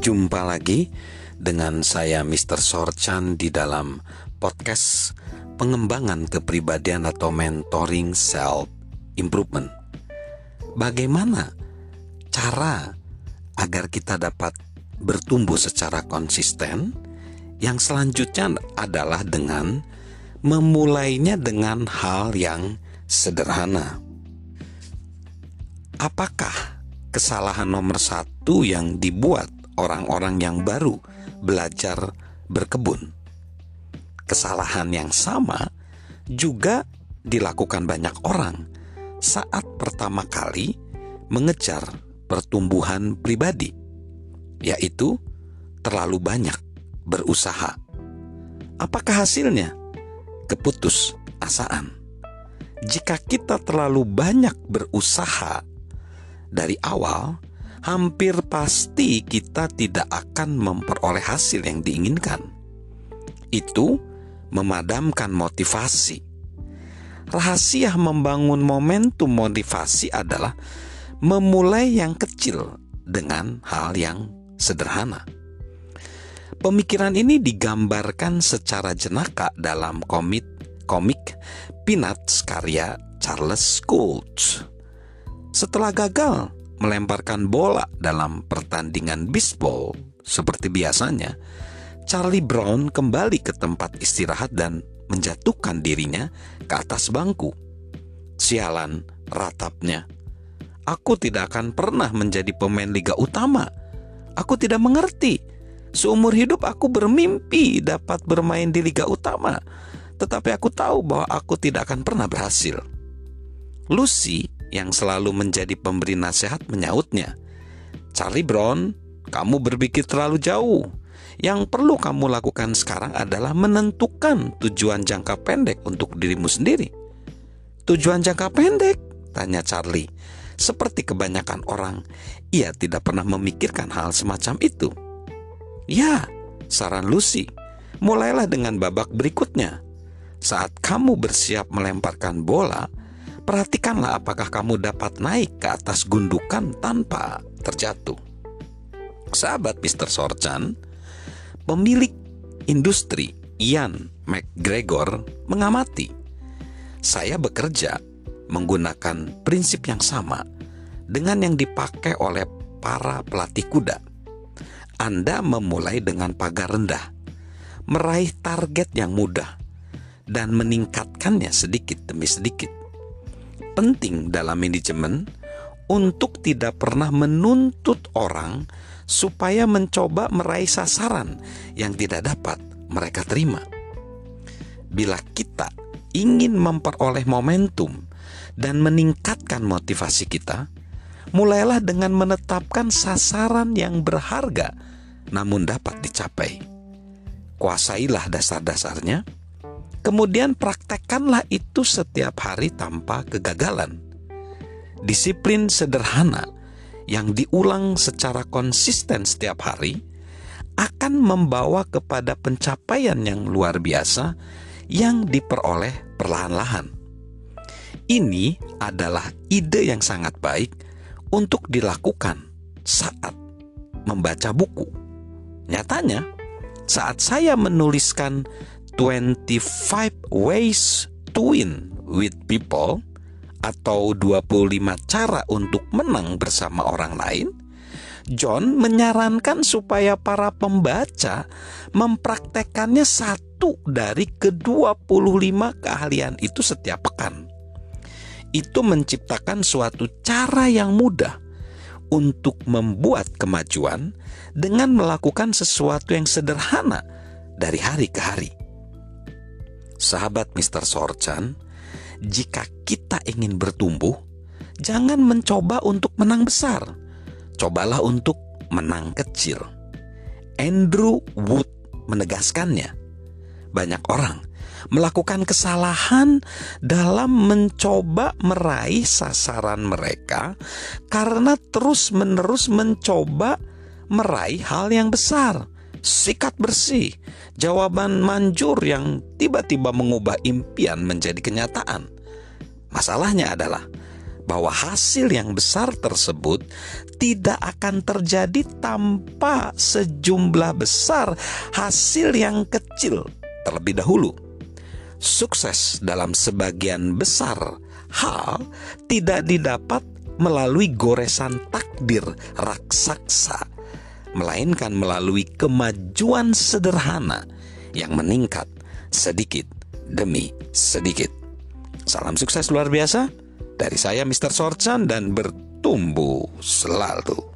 Jumpa lagi dengan saya Mr. Sorchan di dalam podcast pengembangan kepribadian atau mentoring self improvement. Bagaimana cara agar kita dapat bertumbuh secara konsisten? Yang selanjutnya adalah dengan memulainya dengan hal yang sederhana. Apakah kesalahan nomor satu yang dibuat orang-orang yang baru belajar berkebun. Kesalahan yang sama juga dilakukan banyak orang saat pertama kali mengejar pertumbuhan pribadi, yaitu terlalu banyak berusaha. Apakah hasilnya? Keputus asaan. Jika kita terlalu banyak berusaha dari awal, hampir pasti kita tidak akan memperoleh hasil yang diinginkan. Itu memadamkan motivasi. Rahasia membangun momentum motivasi adalah memulai yang kecil dengan hal yang sederhana. Pemikiran ini digambarkan secara jenaka dalam komik komik Peanuts karya Charles Schulz. Setelah gagal melemparkan bola dalam pertandingan bisbol seperti biasanya, Charlie Brown kembali ke tempat istirahat dan menjatuhkan dirinya ke atas bangku. Sialan, ratapnya. Aku tidak akan pernah menjadi pemain liga utama. Aku tidak mengerti. Seumur hidup aku bermimpi dapat bermain di liga utama, tetapi aku tahu bahwa aku tidak akan pernah berhasil. Lucy yang selalu menjadi pemberi nasihat menyautnya, Charlie Brown, kamu berpikir terlalu jauh. Yang perlu kamu lakukan sekarang adalah menentukan tujuan jangka pendek untuk dirimu sendiri. Tujuan jangka pendek? Tanya Charlie. Seperti kebanyakan orang, ia tidak pernah memikirkan hal semacam itu. Ya, saran Lucy, mulailah dengan babak berikutnya. Saat kamu bersiap melemparkan bola, Perhatikanlah apakah kamu dapat naik ke atas gundukan tanpa terjatuh. Sahabat Mr. Sorchan, pemilik industri Ian McGregor mengamati. Saya bekerja menggunakan prinsip yang sama dengan yang dipakai oleh para pelatih kuda. Anda memulai dengan pagar rendah, meraih target yang mudah, dan meningkatkannya sedikit demi sedikit penting dalam manajemen untuk tidak pernah menuntut orang supaya mencoba meraih sasaran yang tidak dapat mereka terima. Bila kita ingin memperoleh momentum dan meningkatkan motivasi kita, mulailah dengan menetapkan sasaran yang berharga namun dapat dicapai. Kuasailah dasar-dasarnya Kemudian praktekkanlah itu setiap hari tanpa kegagalan. Disiplin sederhana yang diulang secara konsisten setiap hari akan membawa kepada pencapaian yang luar biasa yang diperoleh perlahan-lahan. Ini adalah ide yang sangat baik untuk dilakukan saat membaca buku. Nyatanya, saat saya menuliskan 25 ways to win with people atau 25 cara untuk menang bersama orang lain, John menyarankan supaya para pembaca mempraktekannya satu dari ke-25 keahlian itu setiap pekan. Itu menciptakan suatu cara yang mudah untuk membuat kemajuan dengan melakukan sesuatu yang sederhana dari hari ke hari sahabat Mr. Sorchan, jika kita ingin bertumbuh, jangan mencoba untuk menang besar. Cobalah untuk menang kecil. Andrew Wood menegaskannya. Banyak orang melakukan kesalahan dalam mencoba meraih sasaran mereka karena terus-menerus mencoba meraih hal yang besar sikat bersih, jawaban manjur yang tiba-tiba mengubah impian menjadi kenyataan. Masalahnya adalah bahwa hasil yang besar tersebut tidak akan terjadi tanpa sejumlah besar hasil yang kecil terlebih dahulu. Sukses dalam sebagian besar hal tidak didapat melalui goresan takdir raksasa, melainkan melalui kemajuan sederhana yang meningkat sedikit demi sedikit. Salam sukses luar biasa dari saya Mr. Sorchan dan bertumbuh selalu.